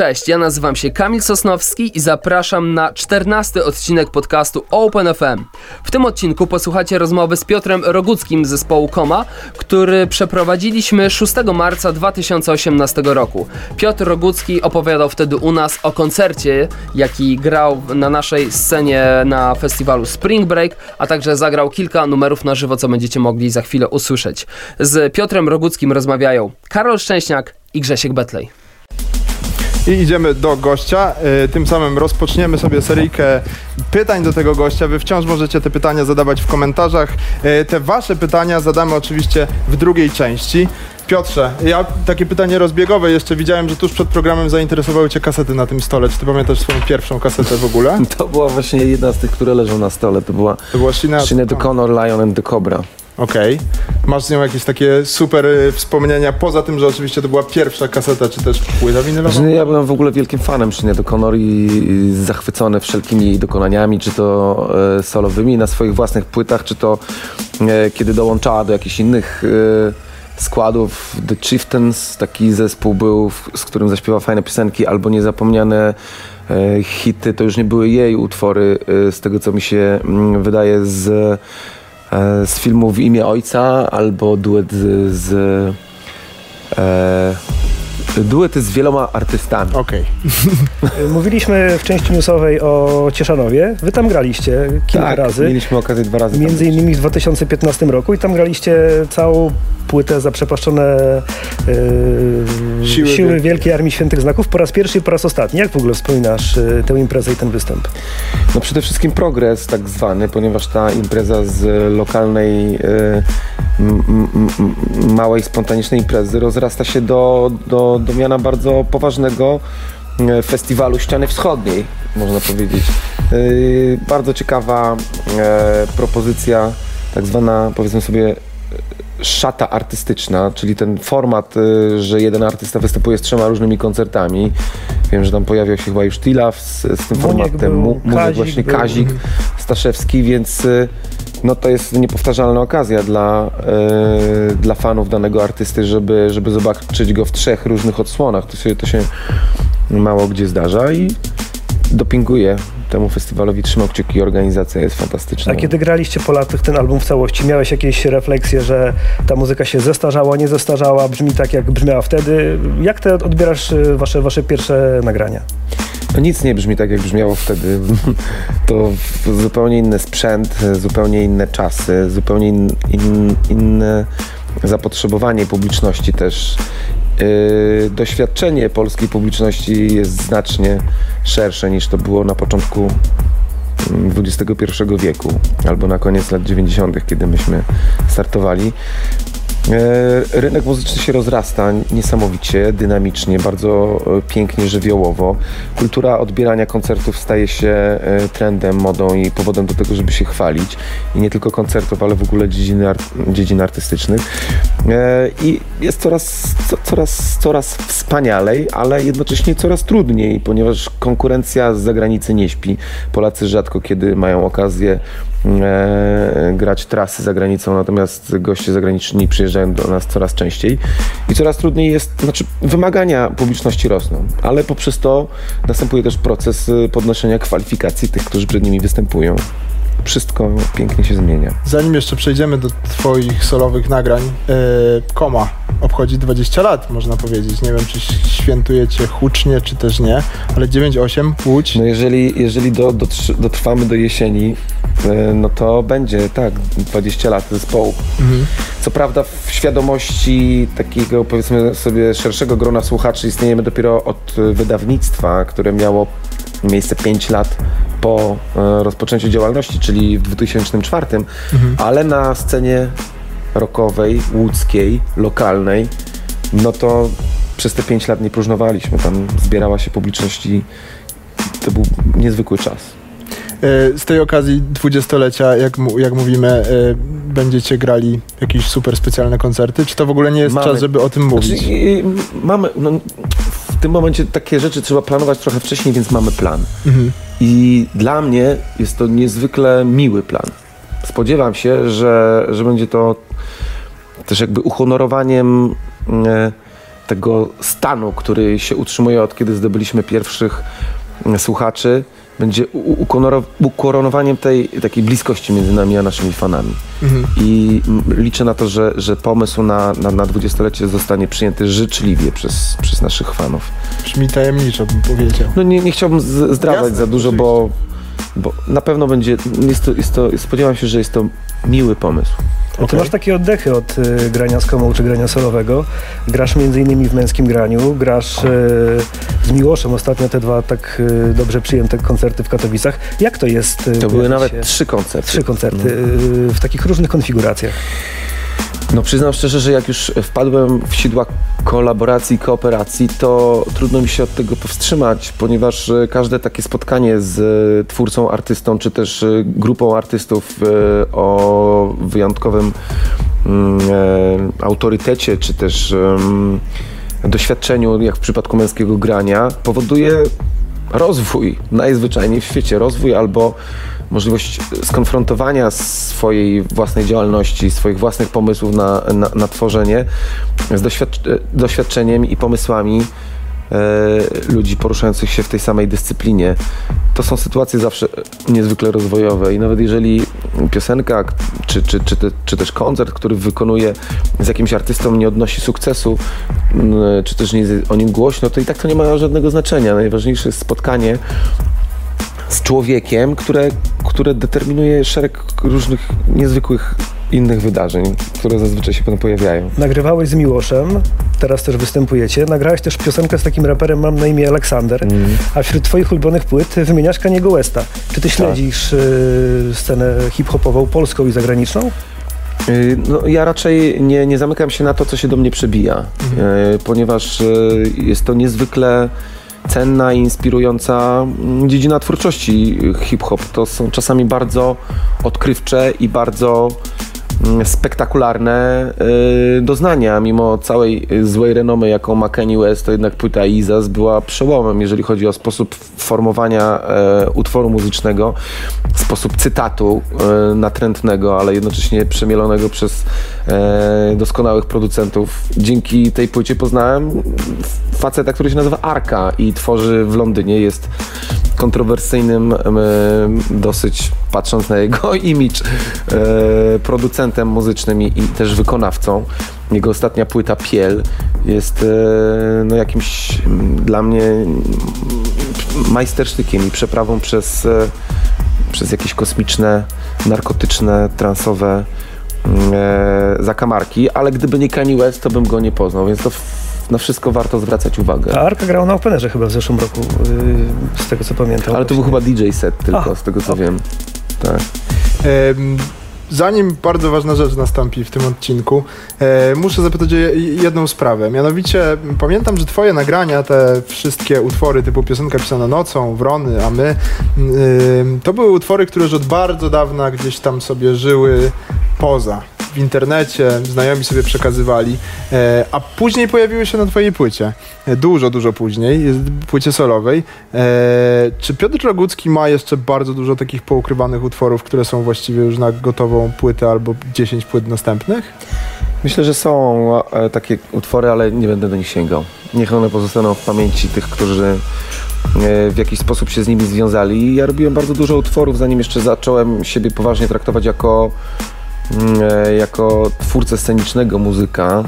Cześć, ja nazywam się Kamil Sosnowski i zapraszam na 14 odcinek podcastu Open FM. W tym odcinku posłuchacie rozmowy z Piotrem Roguckim z zespołu Koma, który przeprowadziliśmy 6 marca 2018 roku. Piotr Rogucki opowiadał wtedy u nas o koncercie, jaki grał na naszej scenie na festiwalu Spring Break, a także zagrał kilka numerów na żywo, co będziecie mogli za chwilę usłyszeć. Z Piotrem Roguckim rozmawiają Karol Szczęśniak i Grzesiek Betlej. I idziemy do gościa. Y, Tym samym rozpoczniemy sobie seryjkę pytań do tego gościa. Wy wciąż możecie te pytania zadawać w komentarzach. Y, Te wasze pytania zadamy oczywiście w drugiej części. Piotrze, ja takie pytanie rozbiegowe jeszcze widziałem, że tuż przed programem zainteresowały cię kasety na tym stole. Czy ty pamiętasz swoją pierwszą kasetę w ogóle? To była właśnie jedna z tych, które leżą na stole. To była To była Sinead Sinead O'Connor, Lion and the Cobra. Okej. Masz z nią jakieś takie super y, wspomnienia, poza tym, że oczywiście to była pierwsza kaseta, czy też płyta winylowa? Znaczy, ja byłem w ogóle wielkim fanem Sinead O'Connor i, i zachwycony wszelkimi jej dokonaniami, czy to e, solowymi na swoich własnych płytach, czy to e, kiedy dołączała do jakichś innych e, składów. The Chieftains, taki zespół był, w, z którym zaśpiewa fajne piosenki, albo niezapomniane e, hity. To już nie były jej utwory, e, z tego co mi się mm, wydaje, z, z filmu W imię ojca, albo duet z... z e, duety z wieloma artystami. Okej. Mówiliśmy w części newsowej o Cieszanowie. Wy tam graliście kilka tak, razy. mieliśmy okazję dwa razy Między innymi w 2015 roku i tam graliście całą płytę zaprzepaszczone yy, Siły siły, Wielkiej. Armii Świętych Znaków po raz pierwszy i po raz ostatni. Jak w ogóle wspominasz yy, tę imprezę i ten występ? No przede wszystkim progres tak zwany, ponieważ ta impreza z lokalnej, e, m, m, m, małej, spontanicznej imprezy rozrasta się do, do, do miana bardzo poważnego e, festiwalu ściany wschodniej, można powiedzieć. E, Bardzo ciekawa e, propozycja, tak zwana, powiedzmy sobie, szata artystyczna, czyli ten format, że jeden artysta występuje z trzema różnymi koncertami. Wiem, że tam pojawiał się chyba już Tilaf z, z tym Muniek formatem, był, Mu- Muzyk Kazik właśnie był. Kazik Staszewski, więc no to jest niepowtarzalna okazja dla, y, dla fanów danego artysty, żeby, żeby zobaczyć go w trzech różnych odsłonach. To się, to się mało gdzie zdarza i dopinguje temu festiwalowi, trzymał kciuki, organizacja jest fantastyczna. A kiedy graliście po latach ten album w całości, miałeś jakieś refleksje, że ta muzyka się zestarzała, nie zestarzała, brzmi tak jak brzmiała wtedy? Jak ty odbierasz yy, wasze, wasze pierwsze nagrania? Nic nie brzmi tak, jak brzmiało wtedy. To zupełnie inny sprzęt, zupełnie inne czasy, zupełnie in, in, inne zapotrzebowanie publiczności też. Yy, doświadczenie polskiej publiczności jest znacznie szersze niż to było na początku mm, XXI wieku albo na koniec lat 90., kiedy myśmy startowali. E, Rynek muzyczny się rozrasta niesamowicie, dynamicznie, bardzo e, pięknie, żywiołowo. Kultura odbierania koncertów staje się e, trendem, modą i powodem do tego, żeby się chwalić. I nie tylko koncertów, ale w ogóle dziedziny, art, dziedzin artystycznych. I jest coraz, co, coraz, coraz wspanialej, ale jednocześnie coraz trudniej, ponieważ konkurencja z zagranicy nie śpi. Polacy rzadko kiedy mają okazję grać trasy za granicą, natomiast goście zagraniczni przyjeżdżają do nas coraz częściej i coraz trudniej jest, znaczy wymagania publiczności rosną, ale poprzez to następuje też proces y, podnoszenia kwalifikacji tych, którzy przed nimi występują. Wszystko pięknie się zmienia. Zanim jeszcze przejdziemy do twoich solowych nagrań, yy, Koma obchodzi 20 lat, można powiedzieć. Nie wiem, czy świętujecie hucznie, czy też nie, ale 9-8, Łódź. No jeżeli, jeżeli do, dotrwamy do jesieni, no to będzie tak, 20 lat zespołu. Mhm. Co prawda w świadomości takiego powiedzmy sobie szerszego grona słuchaczy istniejemy dopiero od wydawnictwa, które miało miejsce 5 lat po e, rozpoczęciu działalności, czyli w 2004, ale na scenie rockowej, łódzkiej, lokalnej, no to przez te 5 lat nie próżnowaliśmy. Tam zbierała się publiczność i to był niezwykły czas. E, Z tej okazji dwudziestolecia, jak, jak mówimy, e, będziecie grali jakieś super specjalne koncerty? Czy to w ogóle nie jest Mamy. czas, żeby o tym mówić? Znaczy, mamy, no, w tym momencie takie rzeczy trzeba planować trochę wcześniej, więc mamy plan. Mhm. I dla mnie jest to niezwykle miły plan. Spodziewam się, że, że będzie to też jakby uhonorowaniem e, tego stanu, który się utrzymuje od kiedy zdobyliśmy pierwszych słuchaczy, będzie ukoronowaniem tej takiej bliskości między nami a naszymi fanami. I mm, liczę na to, że, że pomysł na, na, na dwudziestolecie zostanie przyjęty życzliwie przez, przez naszych fanów. Brzmi tajemniczo, bym powiedział. No nie, nie chciałbym zdradzać Jasne, za dużo, bo, bo na pewno będzie, jest to, jest to, spodziewam się, że jest to miły pomysł. A ty masz takie oddechy od y, grania z komą czy grania solowego. Grasz między innymi w męskim graniu, grasz y, z Miłoszem ostatnio te dwa tak y, dobrze przyjęte koncerty w Katowicach. Jak to jest? y, To były nawet się- trzy koncerty. trzy koncerty y, w takich różnych konfiguracjach. No przyznam szczerze, że jak już wpadłem w sidła kolaboracji, kooperacji, to trudno mi się od tego powstrzymać, ponieważ e, każde takie spotkanie z e, twórcą, artystą, czy też e, grupą artystów o wyjątkowym mm, autorytecie, czy też doświadczeniu, jak w przypadku męskiego grania, powoduje rozwój najzwyczajniej w świecie. Rozwój albo możliwość skonfrontowania swojej własnej działalności, swoich własnych pomysłów na, na, na tworzenie z doświadcz- doświadczeniem i pomysłami e, ludzi poruszających się w tej samej dyscyplinie. To są sytuacje zawsze niezwykle rozwojowe i nawet jeżeli piosenka czy, czy, czy, czy też koncert, który wykonuje z jakimś artystą nie odnosi sukcesu, m, czy też nie jest o nim głośno, to i tak to nie ma żadnego znaczenia. Najważniejsze jest spotkanie z człowiekiem, które, które determinuje szereg różnych niezwykłych innych wydarzeń, które zazwyczaj się pojawiają. Nagrywałeś z Miłoszem, teraz też występujecie. Nagrałeś też piosenkę z takim raperem, mam na imię Aleksander, a wśród twoich ulubionych płyt wymieniasz Kaniego Westa. Czy ty śledzisz y, scenę hip-hopową polską i zagraniczną? Y, No, ja raczej nie, nie zamykam się na to, co się do mnie przebija, y, ponieważ y, jest to niezwykle cenna i inspirująca mm, dziedzina twórczości hip-hop. To są czasami bardzo odkrywcze i bardzo spektakularne y, doznania. Mimo całej y, złej renomy, jaką ma Kanye West, to jednak płyta Izas była przełomem, jeżeli chodzi o sposób formowania e, utworu muzycznego, sposób cytatu e, natrętnego, ale jednocześnie przemielonego przez e, doskonałych producentów. Dzięki tej płycie poznałem faceta, który się nazywa Arka i tworzy w Londynie. Jest kontrowersyjnym, em, dosyć patrząc na jego imidż, e, producentem muzycznym i, też wykonawcą. Jego ostatnia płyta Piel jest e, no, jakimś dla mnie majstersztykiem i przeprawą przez, e, przez jakieś kosmiczne, narkotyczne, transowe e, zakamarki, ale gdyby nie Kanye West, to bym go nie poznał, więc to na wszystko warto zwracać uwagę. A Arka grał na Openerze chyba w zeszłym roku, y, z tego co pamiętam. Ale to był chyba DJ set tylko, A, z tego co wiem. Tak. Em, Zanim bardzo ważna rzecz nastąpi w tym odcinku, e, muszę zapytać o je- jedną sprawę. Mianowicie pamiętam, że twoje nagrania, te wszystkie utwory typu piosenka pisana nocą, Wrony, a my, ym, to były utwory, które już od bardzo dawna gdzieś tam sobie żyły poza. W internecie, znajomi sobie przekazywali, e, a później pojawiły się na twojej płycie. E, Dużo, dużo później, jest płycie solowej. E, czy Piotr Rogucki ma jeszcze bardzo dużo takich poukrywanych utworów, które są właściwie już na gotową płytę albo 10 płyt następnych? Myślę, że są e, takie utwory, ale nie będę do nich sięgał. Niech one pozostaną w pamięci tych, którzy e, w jakiś sposób się z nimi związali. Ja robiłem bardzo dużo utworów, zanim jeszcze zacząłem siebie poważnie traktować jako, e, jako twórcę scenicznego muzyka.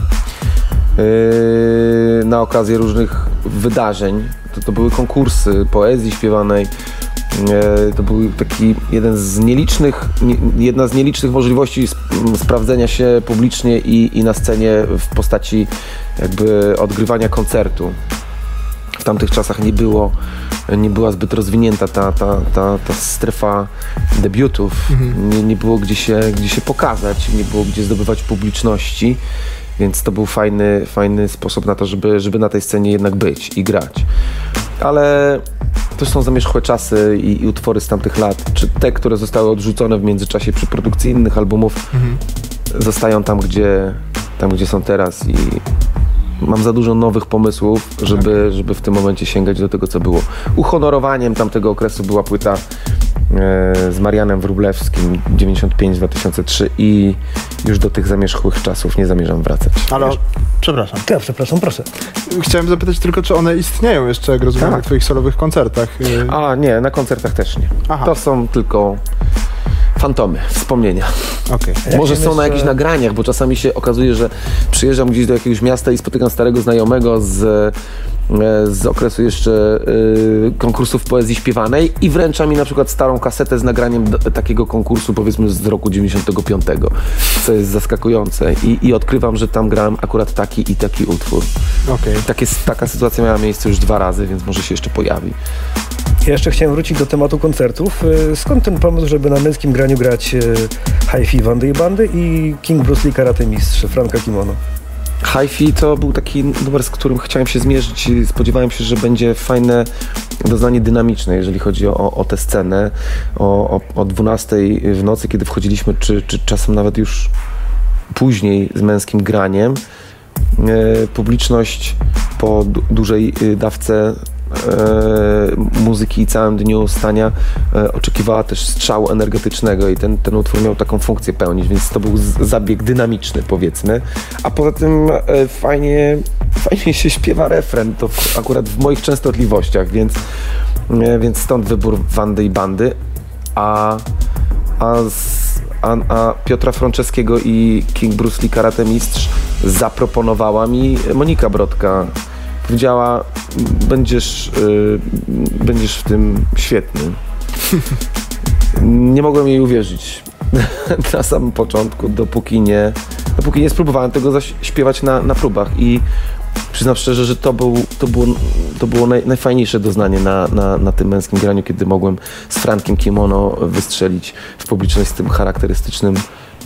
e, Na okazję różnych wydarzeń. To, to były konkursy poezji śpiewanej. E, To był taki jeden z nielicznych, nie, jedna z nielicznych możliwości sprawdzenia się publicznie i, i na scenie w postaci jakby odgrywania koncertu. W tamtych czasach nie było, nie była zbyt rozwinięta ta, ta, ta, ta strefa debiutów. Nie, nie było gdzie się, gdzie się pokazać, nie było gdzie zdobywać publiczności. Więc to był fajny, fajny sposób na to, żeby, żeby na tej scenie jednak być i grać. Ale to są zamierzchłe czasy i, i utwory z tamtych lat, czy te, które zostały odrzucone w międzyczasie przy produkcji innych albumów, zostają tam gdzie, tam, gdzie są teraz i mam za dużo nowych pomysłów, żeby, żeby w tym momencie sięgać do tego, co było. Uhonorowaniem tamtego okresu była płyta e, z Marianem Wróblewskim 95-2003 i już do tych zamierzchłych czasów nie zamierzam wracać. Ale Przepraszam. Ja, przepraszam, proszę. Chciałem zapytać tylko, czy one istnieją jeszcze, jak rozumiem, Tak. na twoich solowych koncertach. Y, A nie, na koncertach też nie. Aha. To są tylko fantomy, wspomnienia. Jak Może są na jakichś nagraniach, bo czasami się okazuje, że przyjeżdżam gdzieś do jakiegoś miasta i spotykam starego znajomego z, e, z okresu jeszcze e, konkursów poezji śpiewanej i wręcza mi na przykład starą kasetę z nagraniem d- takiego konkursu powiedzmy z roku 95, co jest zaskakujące i, i odkrywam, że tam grałem akurat taki i taki utwór. Okej. Takie, taka sytuacja miała miejsce już dwa razy, więc może się jeszcze pojawi. Ja jeszcze chciałem wrócić do tematu koncertów. Y, Skąd ten pomysł, żeby na męskim graniu grać y, Hi-Fi Wandy Bandy i King Bruce Lee Karate Mistrz Franka Kimono? Hi-Fi to był taki numer, z którym chciałem się zmierzyć i spodziewałem się, że będzie fajne doznanie dynamiczne, jeżeli chodzi o, o tę scenę. O, o, o 12 w nocy, kiedy wchodziliśmy, czy, czy czasem nawet już później z męskim graniem, e, publiczność po du- dużej e, dawce muzyki i całym dniu stania e, oczekiwała też strzału energetycznego i ten, ten utwór miał taką funkcję pełnić, więc to był zabieg dynamiczny powiedzmy, a poza tym e, fajnie, fajnie się śpiewa refren, to akurat w moich częstotliwościach, więc, e, więc stąd wybór Wandy i Bandy, a, a, a, a Piotra Franceskiego i King Bruce Lee Karate Mistrz zaproponowała mi Monika Brodka. Powiedziała, będziesz, y, będziesz w tym świetny. Nie mogłem jej uwierzyć. Na samym początku, dopóki nie, dopóki nie spróbowałem tego zaśpiewać na, na próbach. I przyznam szczerze, że to, był, to było, to było naj, najfajniejsze doznanie na, na, na tym męskim graniu, kiedy mogłem z Frankiem Kimono wystrzelić w publiczność z tym charakterystycznym,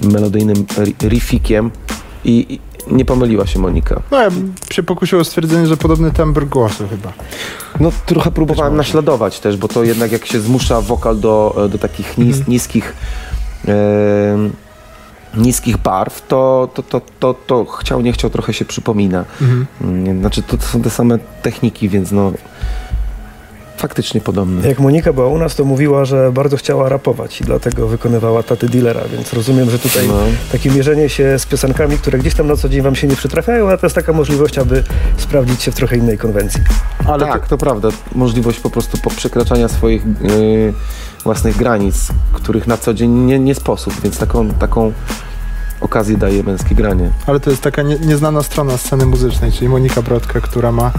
melodyjnym ri- riffikiem i nie pomyliła się Monika. No ja bym się pokusił o stwierdzenie, że podobny tembr głosu chyba. No trochę próbowałem naśladować też, bo to jednak jak się zmusza wokal do, do takich nis, Mhm. niskich em, niskich barw, to, to, to, to, to chciał, nie chciał, trochę się przypomina. Mhm. Mm, Znaczy to, to są te same techniki, więc no faktycznie podobne. Jak Monika była u nas, to mówiła, że bardzo chciała rapować i dlatego wykonywała taty dealera, więc rozumiem, że tutaj No. takie mierzenie się z piosenkami, które gdzieś tam na co dzień wam się nie przytrafiają, a to jest taka możliwość, aby sprawdzić się w trochę innej konwencji. Ale tak, to prawda. Możliwość po prostu przekraczania swoich yy, własnych granic, których na co dzień nie, nie sposób, więc taką, taką okazję daje męskie granie. Ale to jest taka nie, nieznana strona sceny muzycznej, czyli Monika Brodka, która ma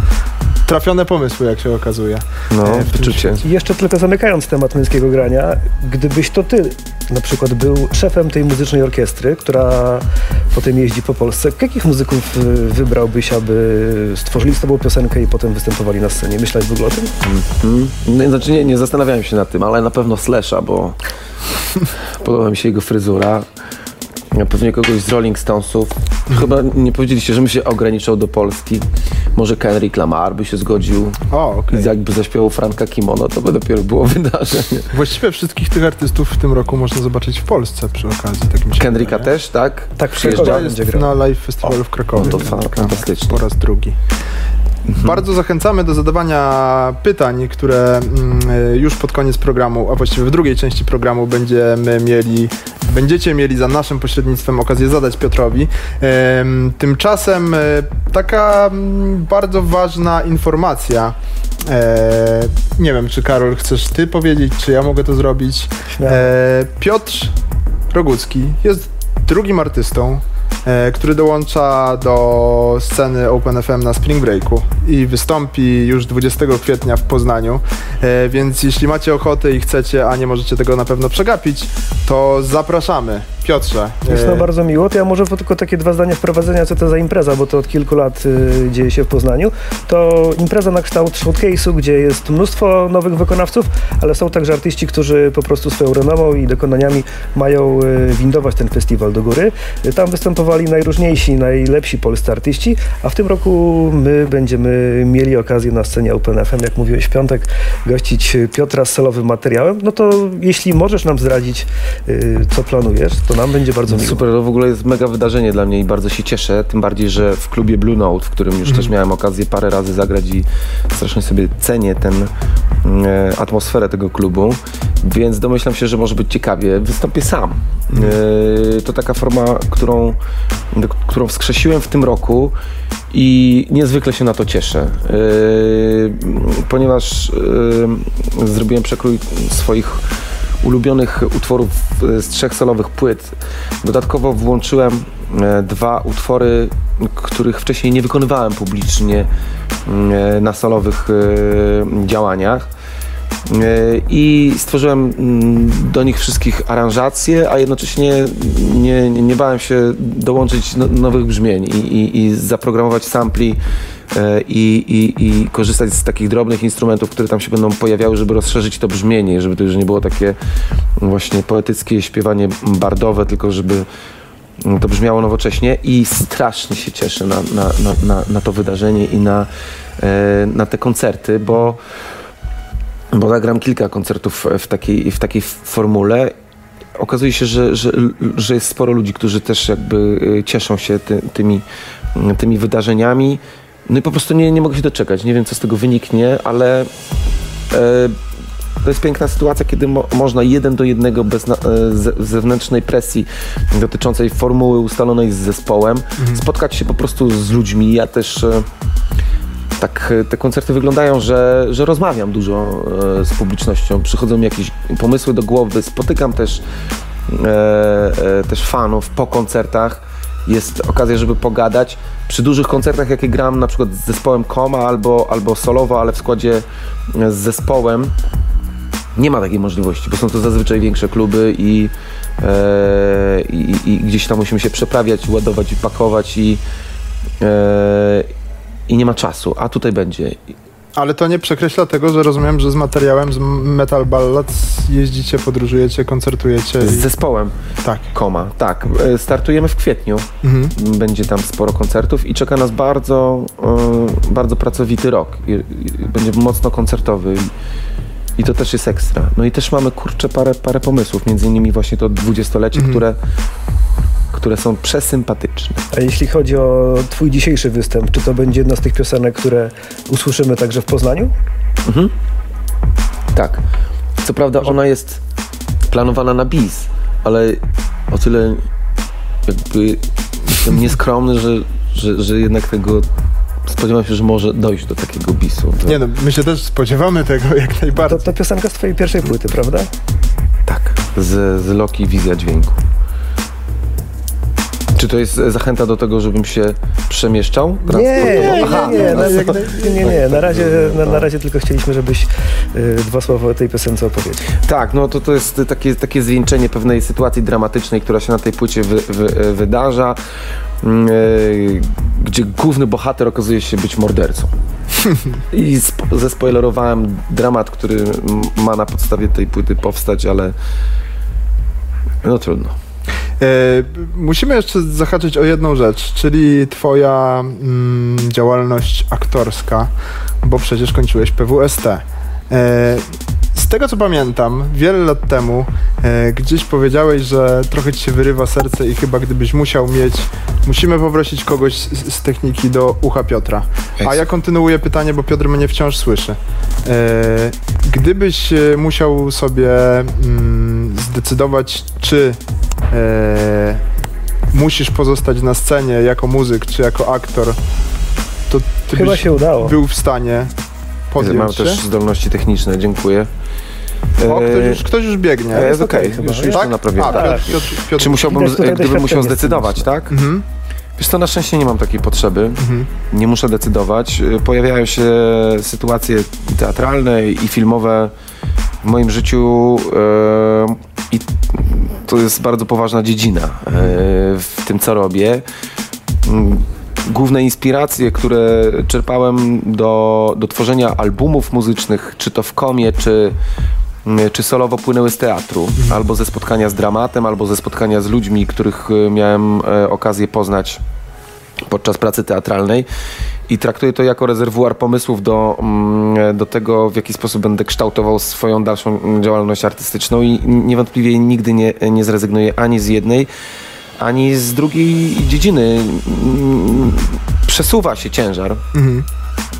trafione pomysły, jak się okazuje. No, E, wyczucie. I jeszcze tylko zamykając temat męskiego grania, gdybyś to ty na przykład był szefem tej muzycznej orkiestry, która potem jeździ po Polsce, jakich muzyków wybrałbyś, aby stworzyli z tobą piosenkę i potem występowali na scenie? Myślałeś w ogóle o tym? Mm. No, Znaczy nie, nie zastanawiałem się nad tym, ale na pewno Slasha, bo podoba mi się jego fryzura. Pewnie kogoś z Rolling Stonesów. Chyba nie powiedzieliście, żebym się ograniczał do Polski. Może Kendrick Lamar by się zgodził. O, okej. I jakby zaśpiewał Franka Kimono, to by dopiero było wydarzenie. Właściwie wszystkich tych artystów w tym roku można zobaczyć w Polsce przy okazji. Tak mi się Kendricka wydaje. też, tak? Tak, Przyjeżdża. Jest na Live Festiwalu w Krakowie. No to fa- fantastycznie. Po raz drugi. Bardzo zachęcamy do zadawania pytań, które mm, już pod koniec programu, a właściwie w drugiej części programu będziemy mieli, będziecie mieli za naszym pośrednictwem okazję zadać Piotrowi. Em, Tymczasem e, taka mm, bardzo ważna informacja. E, nie wiem, czy Karol chcesz ty powiedzieć, czy ja mogę to zrobić. Śmiało. E, Piotr Rogucki jest drugim artystą, który dołącza do sceny OpenFM na Spring Breaku i wystąpi już 20 kwietnia w Poznaniu. E, więc jeśli macie ochotę i chcecie, a nie możecie tego na pewno przegapić, to zapraszamy. Piotrze. Jest e, nam bardzo miło. To ja może tylko takie dwa zdania wprowadzenia, co to za impreza, bo to od kilku lat y, dzieje się w Poznaniu. To impreza na kształt showcase'u, gdzie jest mnóstwo nowych wykonawców, ale są także artyści, którzy po prostu swoją renomą i dokonaniami mają y, windować ten festiwal do góry. Y, Tam występowali najróżniejsi, najlepsi polscy artyści, a w tym roku my będziemy mieli okazję na scenie Open FM, jak mówiłeś w piątek, gościć y, Piotra z solowym materiałem. No to jeśli możesz nam zdradzić, y, co planujesz, to nam będzie bardzo miło. Super, to w ogóle jest mega wydarzenie dla mnie i bardzo się cieszę, tym bardziej, że w klubie Blue Note, w którym już też miałem okazję parę razy zagrać i strasznie sobie cenię ten e, atmosferę tego klubu, więc domyślam się, że może być ciekawie. Wystąpię sam. E, to taka forma, którą, którą wskrzesiłem w tym roku i niezwykle się na to cieszę, e, ponieważ e, zrobiłem przekrój swoich ulubionych utworów z trzech solowych płyt. Dodatkowo włączyłem e, dwa utwory, których wcześniej nie wykonywałem publicznie e, na solowych e, działaniach. E, I stworzyłem mm, do nich wszystkich aranżacje, a jednocześnie nie, nie bałem się dołączyć no, nowych brzmień i, i, i zaprogramować sampli e, i, i, i korzystać z takich drobnych instrumentów, które tam się będą pojawiały, żeby rozszerzyć to brzmienie, żeby to już nie było takie właśnie poetyckie śpiewanie bardowe, tylko żeby to brzmiało nowocześnie. I strasznie się cieszę na, na, na, na, to wydarzenie i na, e, na te koncerty, bo bo zagram kilka koncertów w takiej, w takiej formule. Okazuje się, że, że, że jest sporo ludzi, którzy też jakby y, cieszą się ty, tymi, tymi wydarzeniami. No i po prostu nie, nie mogę się doczekać. Nie wiem, co z tego wyniknie, ale e, to jest piękna sytuacja, kiedy mo, można jeden do jednego bez na, e, ze, zewnętrznej presji dotyczącej formuły ustalonej z zespołem spotkać się po prostu z ludźmi. Ja też e, tak e, te koncerty wyglądają, że, że rozmawiam dużo e, z publicznością, przychodzą mi jakieś pomysły do głowy, spotykam też, e, też fanów po koncertach. Jest okazja, żeby pogadać. Przy dużych koncertach, jakie gram na przykład z zespołem Koma albo, albo solowo, ale w składzie z zespołem, nie ma takiej możliwości, bo są to zazwyczaj większe kluby i, i, i gdzieś tam musimy się przeprawiać, ładować i pakować i, i nie ma czasu, a tutaj będzie. Ale to nie przekreśla tego, że rozumiem, że z materiałem z Metal Ballads jeździcie, podróżujecie, koncertujecie. Z I... zespołem Tak. Koma, tak. E, Startujemy w kwietniu. Mhm. Będzie tam sporo koncertów i czeka nas bardzo, e, bardzo pracowity rok. Będzie mocno koncertowy. I, I to też jest ekstra. No i też mamy kurczę parę, parę pomysłów, między innymi właśnie to dwudziestolecie, Mhm. które, które są przesympatyczne. A jeśli chodzi o twój dzisiejszy występ, czy to będzie jedna z tych piosenek, które usłyszymy także w Poznaniu? Tak. Co prawda ona jest planowana na bis, ale o tyle jakby jestem nieskromny, że, że, że jednak tego spodziewam się, że może dojść do takiego bisu. Nie no, my się też spodziewamy tego jak To, najbardziej. to piosenka z twojej pierwszej płyty, prawda? Tak, z, z Loki Wizja Dźwięku. Czy to jest zachęta do tego, żebym się przemieszczał? Nie, nie, Aha, nie, nie, no, na, jak nie, nie, nie. Na, razie, na, na razie tylko chcieliśmy, żebyś y, dwa słowa o tej piosence opowiedział. Tak, no to to jest takie, takie zwieńczenie pewnej sytuacji dramatycznej, która się na tej płycie wy, wy, wydarza, e, gdzie główny bohater okazuje się być mordercą. I sp- zespoilerowałem dramat, który ma na podstawie tej płyty powstać, ale no trudno. E, musimy jeszcze zahaczyć o jedną rzecz, czyli twoja mm, działalność aktorska, bo przecież kończyłeś PWST. E, z tego co pamiętam, wiele lat temu e, gdzieś powiedziałeś, że trochę ci się wyrywa serce i chyba gdybyś musiał mieć, musimy poprosić kogoś z, z techniki do ucha Piotra. A ja kontynuuję pytanie, bo Piotr mnie wciąż słyszy. E, gdybyś e, musiał sobie mm, zdecydować, czy musisz pozostać na scenie jako muzyk, czy jako aktor, to ty Chyba byś się udało. był w stanie podjąć Mam się? też zdolności techniczne, dziękuję. O, ktoś E, już, ktoś już biegnie. e, jest okej, chyba, już, już to naprawiłem. A, Tak. Piotr, Piotr, Piotr. Czy musiałbym, gdybym musiał doświadczenie zdecydować, tak? Mhm. Wiesz co, na szczęście nie mam takiej potrzeby. Mhm. Nie muszę decydować. Y, Pojawiają się sytuacje teatralne i filmowe w moim życiu e, i to jest bardzo poważna dziedzina e, w tym, co robię. Mm, Główne inspiracje, które czerpałem do, do tworzenia albumów muzycznych, czy to w komie, czy, mm, czy solowo płynęły z teatru, albo ze spotkania z dramatem, albo ze spotkania z ludźmi, których e, miałem e, okazję poznać podczas pracy teatralnej i traktuję to jako rezerwuar pomysłów do, mm, do tego, w jaki sposób będę kształtował swoją dalszą działalność artystyczną i niewątpliwie nigdy nie, nie zrezygnuję ani z jednej, ani z drugiej dziedziny. Przesuwa się ciężar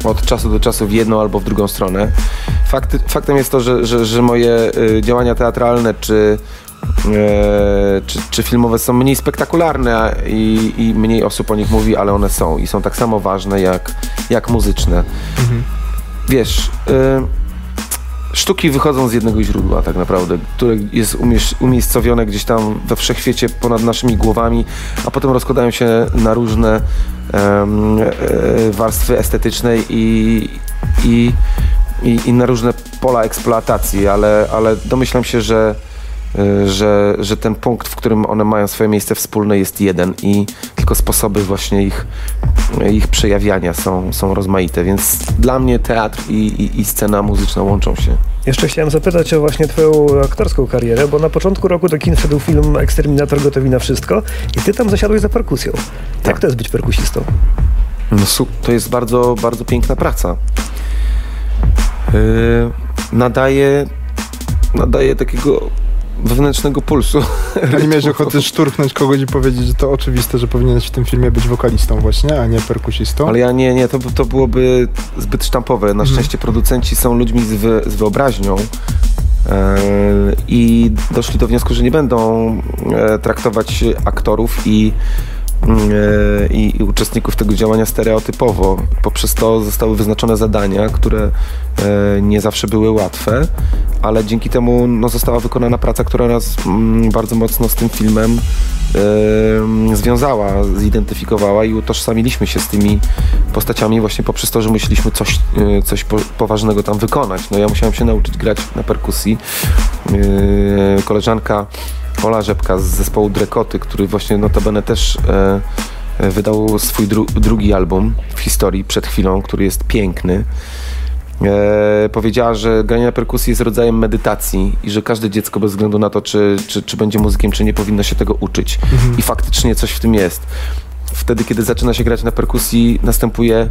od czasu do czasu w jedną albo w drugą stronę. Fakt, faktem jest to, że, że, że moje y, działania teatralne czy, czy, czy filmowe są mniej spektakularne i, i mniej osób o nich mówi, ale one są i są tak samo ważne jak, jak muzyczne. Wiesz, y, sztuki wychodzą z jednego źródła tak naprawdę, które jest umiejscowione gdzieś tam we wszechświecie ponad naszymi głowami, a potem rozkładają się na różne e, warstwy estetyczne i, i, i, i na różne pola eksploatacji, ale, ale domyślam się, że, e, że, że ten punkt, w którym one mają swoje miejsce wspólne jest jeden i tylko sposoby właśnie ich, ich przejawiania są, są rozmaite, więc dla mnie teatr i, i, i scena muzyczna łączą się. Jeszcze chciałem zapytać o właśnie twoją aktorską karierę, bo na początku roku do kin wszedł film Eksterminator gotowi na wszystko i ty tam zasiadłeś za perkusją. Jak Tak. to jest być perkusistą? No, to jest bardzo, bardzo piękna praca. Yy, nadaje, nadaje takiego wewnętrznego pulsu. A nie miałeś ochoty szturchnąć kogoś i powiedzieć, że to oczywiste, że powinieneś w tym filmie być wokalistą właśnie, a nie perkusistą? Ale ja nie, nie, to, to byłoby zbyt sztampowe. Na szczęście producenci są ludźmi z, wy, z wyobraźnią e, i doszli do wniosku, że nie będą e, traktować aktorów i, i, i uczestników tego działania stereotypowo. Poprzez to zostały wyznaczone zadania, które e, nie zawsze były łatwe, ale dzięki temu no, została wykonana praca, która nas mm, bardzo mocno z tym filmem em, związała, zidentyfikowała i utożsamiliśmy się z tymi postaciami właśnie poprzez to, że musieliśmy coś, e, coś po, poważnego tam wykonać. No ja musiałem się nauczyć grać na perkusji. E, Koleżanka Ola Rzepka z zespołu Drekoty, który właśnie notabene też e, e, wydał swój dru, drugi album w historii przed chwilą, który jest piękny. E, powiedziała, że granie na perkusji jest rodzajem medytacji i że każde dziecko bez względu na to, czy, czy, czy będzie muzykiem, czy nie, powinno się tego uczyć. I faktycznie coś w tym jest. Wtedy, kiedy zaczyna się grać na perkusji, następuje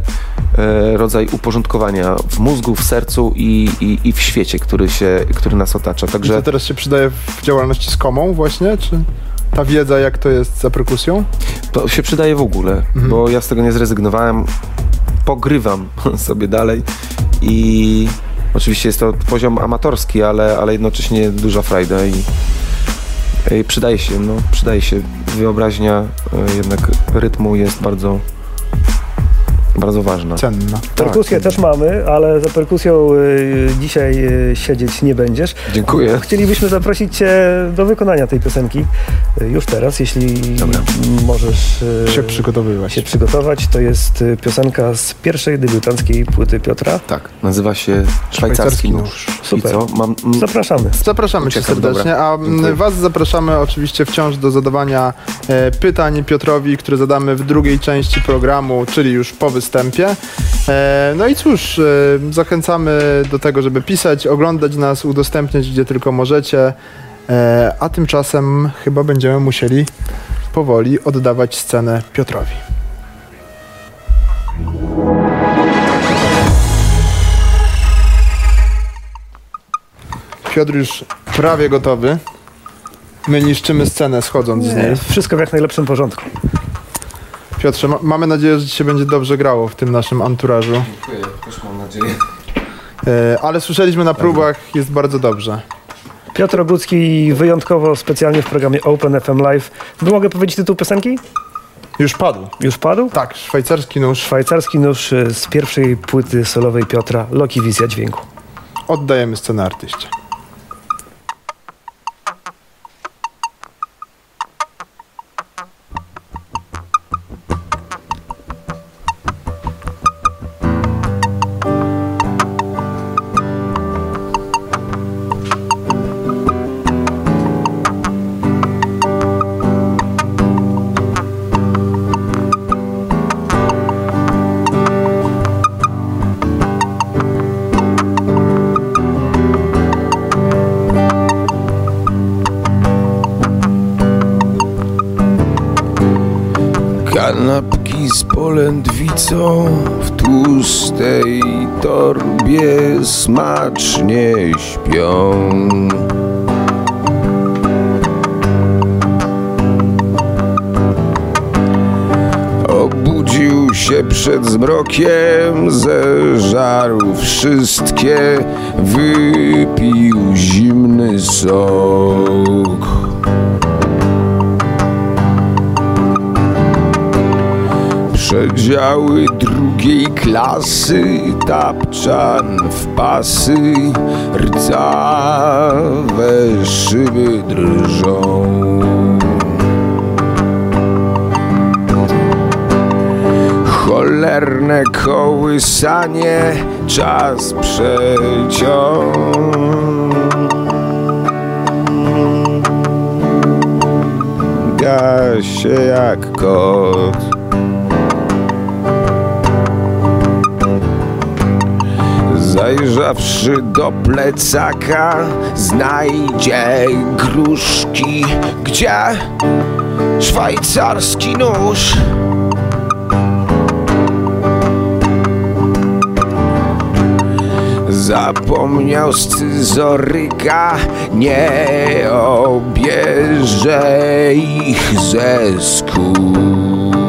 e, rodzaj uporządkowania w mózgu, w sercu i, i, i w świecie, który, się, który nas otacza. I Także to teraz się przydaje w działalności z komą właśnie, czy ta wiedza, jak to jest za perkusją? to się przydaje w ogóle, bo ja z tego nie zrezygnowałem. Pogrywam sobie dalej i oczywiście jest to poziom amatorski, ale, ale jednocześnie duża frajda i, i przydaje się, no, przydaje się. Wyobraźnia e, jednak rytmu jest bardzo, bardzo ważna. Cenna. Perkusję też mamy, ale za perkusją y, dzisiaj y, siedzieć nie będziesz. Dziękuję. Chcielibyśmy zaprosić Cię do wykonania tej piosenki y, już teraz, jeśli Dobra. możesz y, Się przygotowywać. się przygotować. To jest y, piosenka z pierwszej debiutanckiej płyty Piotra. Tak, nazywa się Szwajcarski nóż. Super. I co? Mam, Zapraszamy. Zapraszamy Cię serdecznie, dobra. a Dziękuję. Was zapraszamy oczywiście wciąż do zadawania e, pytań Piotrowi, które zadamy w drugiej części programu, czyli już po występie. E, no i cóż, e, zachęcamy do tego, żeby pisać, oglądać nas, udostępniać gdzie tylko możecie, e, a tymczasem chyba będziemy musieli powoli oddawać scenę Piotrowi. Piotr już prawie gotowy. My niszczymy scenę schodząc z niej. Nie, wszystko w jak najlepszym porządku. Piotrze, ma- mamy nadzieję, że ci się będzie dobrze grało w tym naszym anturażu. Dziękuję, też mam nadzieję. E, ale słyszeliśmy na próbach, jest bardzo dobrze. Piotr Ogucki wyjątkowo specjalnie w programie Open FM Live. By mogę powiedzieć tytuł piosenki? Już padł. Już padł? Tak, szwajcarski nóż. Szwajcarski nóż y, z pierwszej płyty solowej Piotra, Loki Wizja Dźwięku. Oddajemy scenę artyście. Polędwicą w tłustej torbie smacznie śpią. Obudził się przed zmrokiem, zeżarł wszystkie, wypił zimny sok. Przedziały drugiej klasy, tapczan w pasy, rdzawe szyby drżą. Cholerne kołysanie, czas przeciąga się jak kot. Zajrzawszy do plecaka, znajdzie gruszki. Gdzie? Szwajcarski nóż. Zapomniał scyzoryka, nie obierze ich ze skór.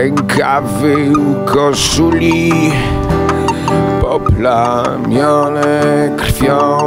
Rękawy koszuli poplamione krwią.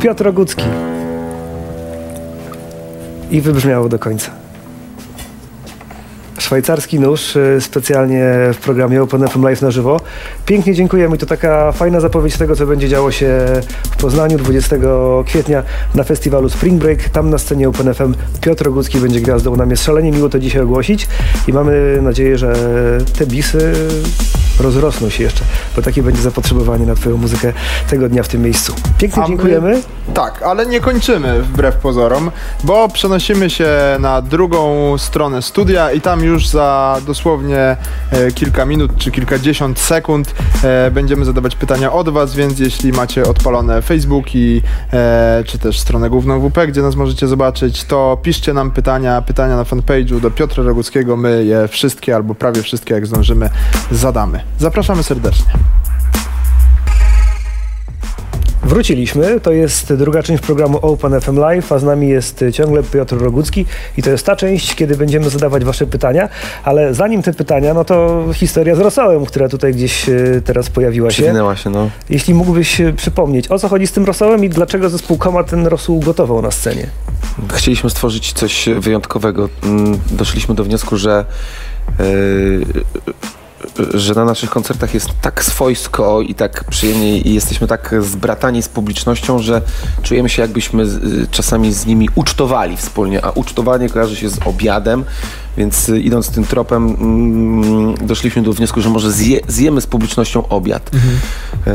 Piotr Rogucki. I wybrzmiało do końca. Szwajcarski nóż y, specjalnie w programie Open FM Live na żywo. Pięknie dziękujemy. To taka fajna zapowiedź tego, co będzie działo się w Poznaniu 20 kwietnia na festiwalu Spring Break. Tam na scenie Open FM Piotr Rogucki będzie gwiazdą. Nam jest szalenie miło to dzisiaj ogłosić i mamy nadzieję, że te bisy rozrosną się jeszcze, bo takie będzie zapotrzebowanie na Twoją muzykę tego dnia w tym miejscu. Pięknie A my- dziękujemy. Tak, ale nie kończymy wbrew pozorom, bo przenosimy się na drugą stronę studia i tam już za dosłownie e, kilka minut czy kilkadziesiąt sekund e, będziemy zadawać pytania od Was, więc jeśli macie odpalone Facebooki e, czy też stronę główną WP, gdzie nas możecie zobaczyć, to piszcie nam pytania, pytania na fanpage'u do Piotra Roguckiego, my je wszystkie albo prawie wszystkie jak zdążymy zadamy. Zapraszamy serdecznie. Wróciliśmy, to jest druga część programu Open FM Live, a z nami jest ciągle Piotr Rogucki i to jest ta część, kiedy będziemy zadawać wasze pytania, ale zanim te pytania, no to historia z rosołem, która tutaj gdzieś e, teraz pojawiła się. Przewinęła się, no. Jeśli mógłbyś e, przypomnieć, o co chodzi z tym rosołem i dlaczego zespół Koma ten rosół gotował na scenie? Chcieliśmy stworzyć coś wyjątkowego. Mm, Doszliśmy do wniosku, że, yy, że na naszych koncertach jest tak swojsko i tak przyjemnie i jesteśmy tak zbratani z publicznością, że czujemy się jakbyśmy y, czasami z nimi ucztowali wspólnie, a ucztowanie kojarzy się z obiadem, więc y, idąc tym tropem mm, doszliśmy do wniosku, że może zje, zjemy z publicznością obiad. Eee,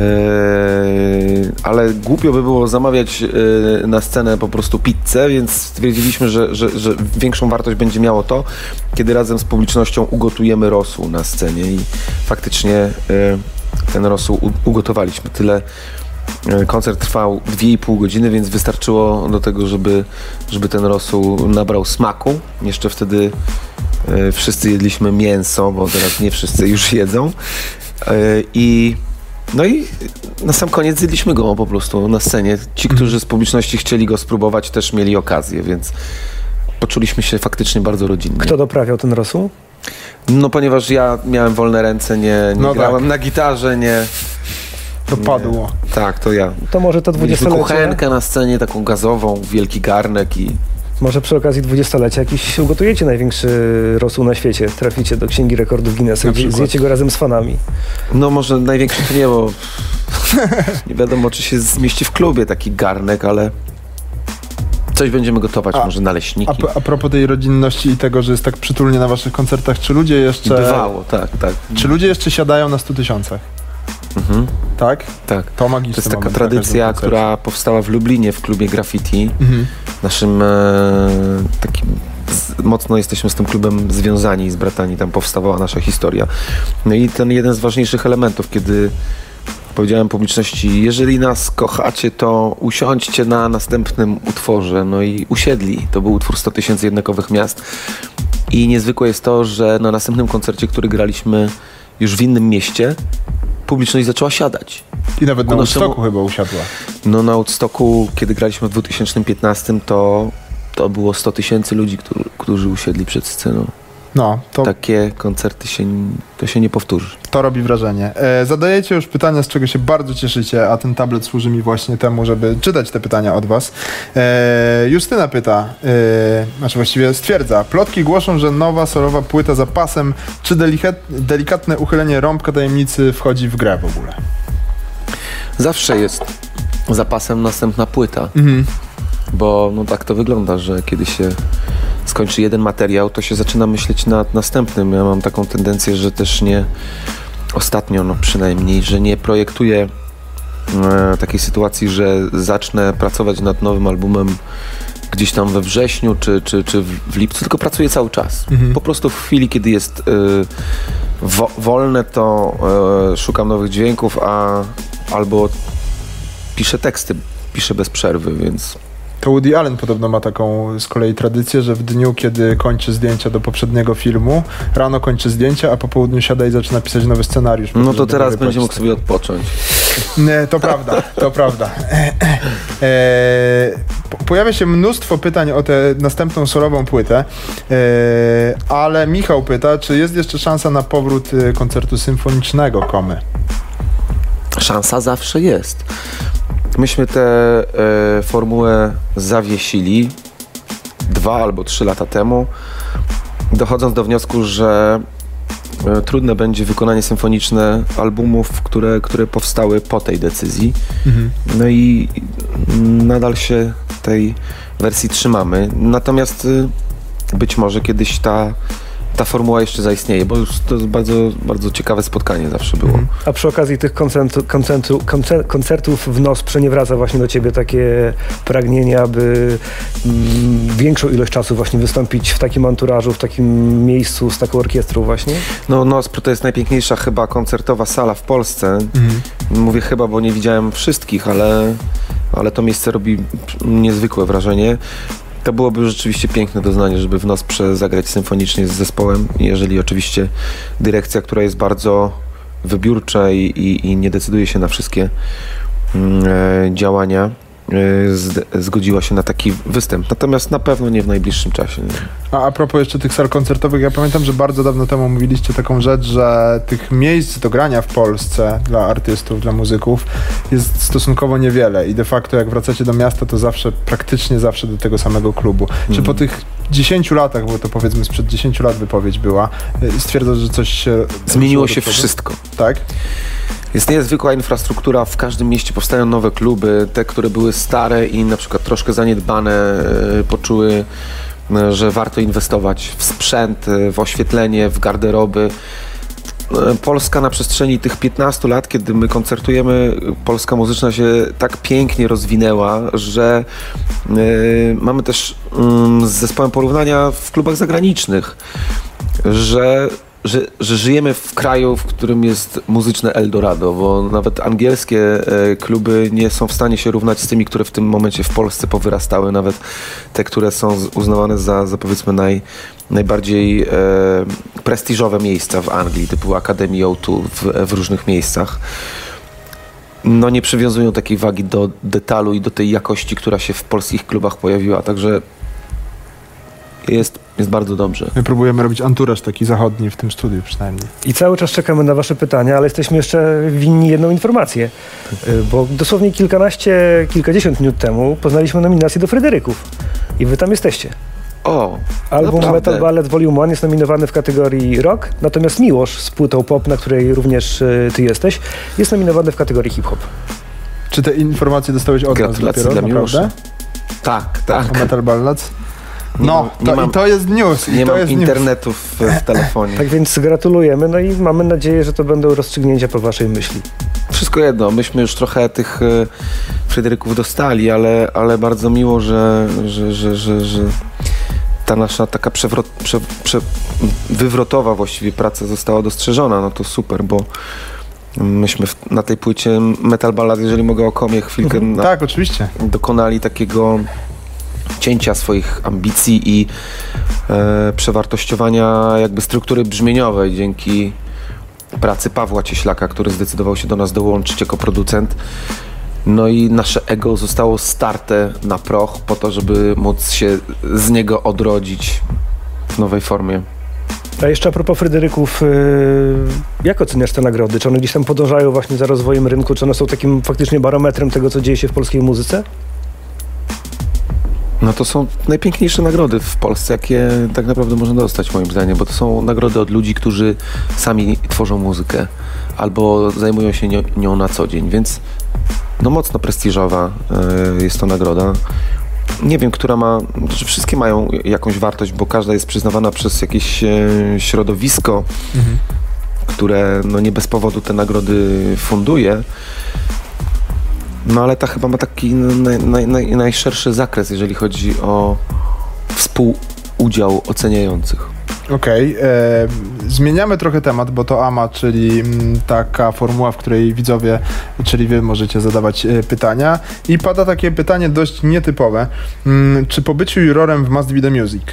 ale głupio by było zamawiać e, na scenę po prostu pizzę, więc stwierdziliśmy, że, że, że większą wartość będzie miało to, kiedy razem z publicznością ugotujemy rosół na scenie i faktycznie e, ten rosół ugotowaliśmy. Tyle e, koncert trwał 2,5 godziny, więc wystarczyło do tego, żeby, żeby ten rosół nabrał smaku. Jeszcze wtedy e, wszyscy jedliśmy mięso, bo teraz nie wszyscy już jedzą. E, I no i na sam koniec zjedliśmy go po prostu na scenie. Ci, którzy z publiczności chcieli go spróbować, też mieli okazję, więc poczuliśmy się faktycznie bardzo rodzinnie. Kto doprawiał ten rosół? No ponieważ ja miałem wolne ręce, nie, nie No grałem tak. na gitarze, nie. To padło. Tak, to ja. To może to Mieliśmy 20-lecie, kuchenkę na scenie, taką gazową, wielki garnek i może przy okazji 20-lecia jakiś ugotujecie największy rosół na świecie, traficie do Księgi Rekordów Guinnessa i zjecie go razem z fanami. no może największy to nie, bo nie wiadomo, czy się zmieści w klubie taki garnek, ale coś będziemy gotować, A- może naleśniki. A, a propos tej rodzinności i tego, że jest tak przytulnie na waszych koncertach, czy ludzie jeszcze... Bywało, tak, tak. Czy ludzie jeszcze siadają na 100 tysiącach? Mhm, Tak? tak. To magiczne To jest taka tradycja, która powstała w Lublinie w klubie graffiti. Mhm. Naszym e, takim mocno jesteśmy z tym klubem związani, z bratani, tam powstawała nasza historia. No i ten jeden z ważniejszych elementów, kiedy powiedziałem publiczności, jeżeli nas kochacie, to usiądźcie na następnym utworze. No i usiedli. To był utwór 100 tysięcy jednakowych miast. I niezwykłe jest to, że na następnym koncercie, który graliśmy już w innym mieście, publiczność zaczęła siadać. I nawet na Woodstocku chyba usiadła. No na Woodstocku, kiedy graliśmy w 2015, to, to było 100 tysięcy ludzi, którzy, którzy usiedli przed sceną. No, to, Takie koncerty się, to się nie powtórzy. to robi wrażenie. E, zadajecie już pytania, z czego się bardzo cieszycie, a ten tablet służy mi właśnie temu, żeby czytać te pytania od was. E, Justyna pyta, e, znaczy właściwie stwierdza, plotki głoszą, że nowa solowa płyta za pasem, czy delikat, delikatne uchylenie rąbka tajemnicy wchodzi w grę w ogóle? Zawsze jest zapasem następna płyta, Mhm. bo no tak to wygląda, że kiedy się skończy jeden materiał, to się zaczyna myśleć nad następnym. Ja mam taką tendencję, że też nie ostatnio, no przynajmniej, że nie projektuję e, takiej sytuacji, że zacznę pracować nad nowym albumem gdzieś tam we wrześniu czy, czy, czy w lipcu, tylko pracuję cały czas. Mhm. Po prostu w chwili, kiedy jest y, wo, wolne, to y, szukam nowych dźwięków, a albo piszę teksty, piszę bez przerwy, więc To Woody Allen podobno ma taką z kolei tradycję, że w dniu, kiedy kończy zdjęcia do poprzedniego filmu, rano kończy zdjęcia, a po południu siada i zaczyna pisać nowy scenariusz. no to, teraz będzie mógł sobie odpocząć. Nie, to prawda, to prawda. E, po- pojawia się mnóstwo pytań o tę następną solową płytę, e, ale Michał pyta, czy jest jeszcze szansa na powrót e, koncertu symfonicznego Komy? Szansa zawsze jest. Myśmy tę e, formułę zawiesili dwa albo trzy lata temu, dochodząc do wniosku, że e, trudne będzie wykonanie symfoniczne albumów, które, które powstały po tej decyzji. No i nadal się tej wersji trzymamy. Natomiast y, być może kiedyś ta, ta formuła jeszcze zaistnieje, bo już to jest bardzo, bardzo ciekawe spotkanie zawsze było. A przy okazji tych koncertu, koncertu, koncer- koncertów w nos przeniewraca właśnie do ciebie takie pragnienie, aby mm, większą ilość czasu właśnie wystąpić w takim anturażu, w takim miejscu z taką orkiestrą właśnie? No, Nospro to jest najpiękniejsza chyba koncertowa sala w Polsce. Mówię chyba, bo nie widziałem wszystkich, ale, ale to miejsce robi niezwykłe wrażenie. To byłoby rzeczywiście piękne doznanie, żeby w Nosprze zagrać symfonicznie z zespołem, jeżeli oczywiście dyrekcja, która jest bardzo wybiórcza i, i, i nie decyduje się na wszystkie e, działania zgodziła się na taki występ. Natomiast na pewno nie w najbliższym czasie. Nie. A, a propos jeszcze tych sal koncertowych, ja pamiętam, że bardzo dawno temu mówiliście taką rzecz, że tych miejsc do grania w Polsce dla artystów, dla muzyków jest stosunkowo niewiele i de facto jak wracacie do miasta, to zawsze, praktycznie zawsze do tego samego klubu. Czy po tych 10 latach, bo to powiedzmy sprzed 10 lat wypowiedź była, y, stwierdzasz, że coś się... Zmieniło się wszystko. Tak? Jest niezwykła infrastruktura, w każdym mieście powstają nowe kluby, te, które były stare i na przykład troszkę zaniedbane, e, poczuły, e, że warto inwestować w sprzęt, w oświetlenie, w garderoby. E, Polska na przestrzeni tych 15 lat, kiedy my koncertujemy, polska muzyczna się tak pięknie rozwinęła, że e, mamy też mm, z zespołem porównania w klubach zagranicznych, że, że, że żyjemy w kraju, w którym jest muzyczne Eldorado, bo nawet angielskie e, kluby nie są w stanie się równać z tymi, które w tym momencie w Polsce powyrastały, nawet te, które są uznawane za, za powiedzmy naj, najbardziej e, prestiżowe miejsca w Anglii, typu Academy O2 w, w różnych miejscach. No nie przywiązują takiej wagi do detalu i do tej jakości, która się w polskich klubach pojawiła, także jest, jest bardzo dobrze. My próbujemy robić anturaż taki zachodni w tym studiu przynajmniej. I cały czas czekamy na Wasze pytania, ale jesteśmy jeszcze winni jedną informację. Y, Bo dosłownie kilkanaście, kilkadziesiąt minut temu poznaliśmy nominację do Fryderyków. I Wy tam jesteście. O, Album Naprawdę? Metal Ballet Volume 1 jest nominowany w kategorii rock, natomiast Miłosz z płytą pop, na której również y, Ty jesteś, jest nominowany w kategorii hip-hop. Czy te informacje dostałeś od nas Gratulacje dopiero, dla Miłosza. naprawdę? tak, O tak. Metal Ballads? Nie No, mam- to, mam- i to jest news. Nie mam internetu w, w telefonie. Tak więc gratulujemy, no i mamy nadzieję, że to będą rozstrzygnięcia po Waszej myśli. Wszystko jedno, myśmy już trochę tych e, Fryderyków dostali, ale, ale bardzo miło, że, że, że, że, że ta nasza taka przewrot, prze, prze, wywrotowa właściwie praca została dostrzeżona. No to super, bo myśmy w, na tej płycie Metal Ballad, jeżeli mogę o komie chwilkę news. na, Tak, oczywiście. dokonali takiego cięcia swoich ambicji i e, przewartościowania jakby struktury brzmieniowej dzięki pracy Pawła Cieślaka, który zdecydował się do nas dołączyć jako producent. No i nasze ego zostało starte na proch po to, żeby móc się z niego odrodzić w nowej formie. A jeszcze a propos Fryderyków, y, jak oceniasz te nagrody? Czy one gdzieś tam podążają właśnie za rozwojem rynku? Czy one są takim faktycznie barometrem tego, co dzieje się w polskiej muzyce? No to są najpiękniejsze nagrody w Polsce, jakie tak naprawdę można dostać moim zdaniem, bo to są nagrody od ludzi, którzy sami tworzą muzykę albo zajmują się nią, nią na co dzień, więc no mocno prestiżowa e, jest to nagroda. Nie wiem, która ma, znaczy wszystkie mają jakąś wartość, bo każda jest przyznawana przez jakieś e, środowisko, które no nie bez powodu te nagrody funduje. No ale ta chyba ma taki naj, naj, naj, najszerszy zakres, jeżeli chodzi o współudział oceniających. Okej, e, zmieniamy trochę temat, bo to AMA, czyli mm, taka formuła, w której widzowie, czyli wy możecie zadawać e, pytania. I pada takie pytanie dość nietypowe. Mm, czy po byciu jurorem w Must Be The Music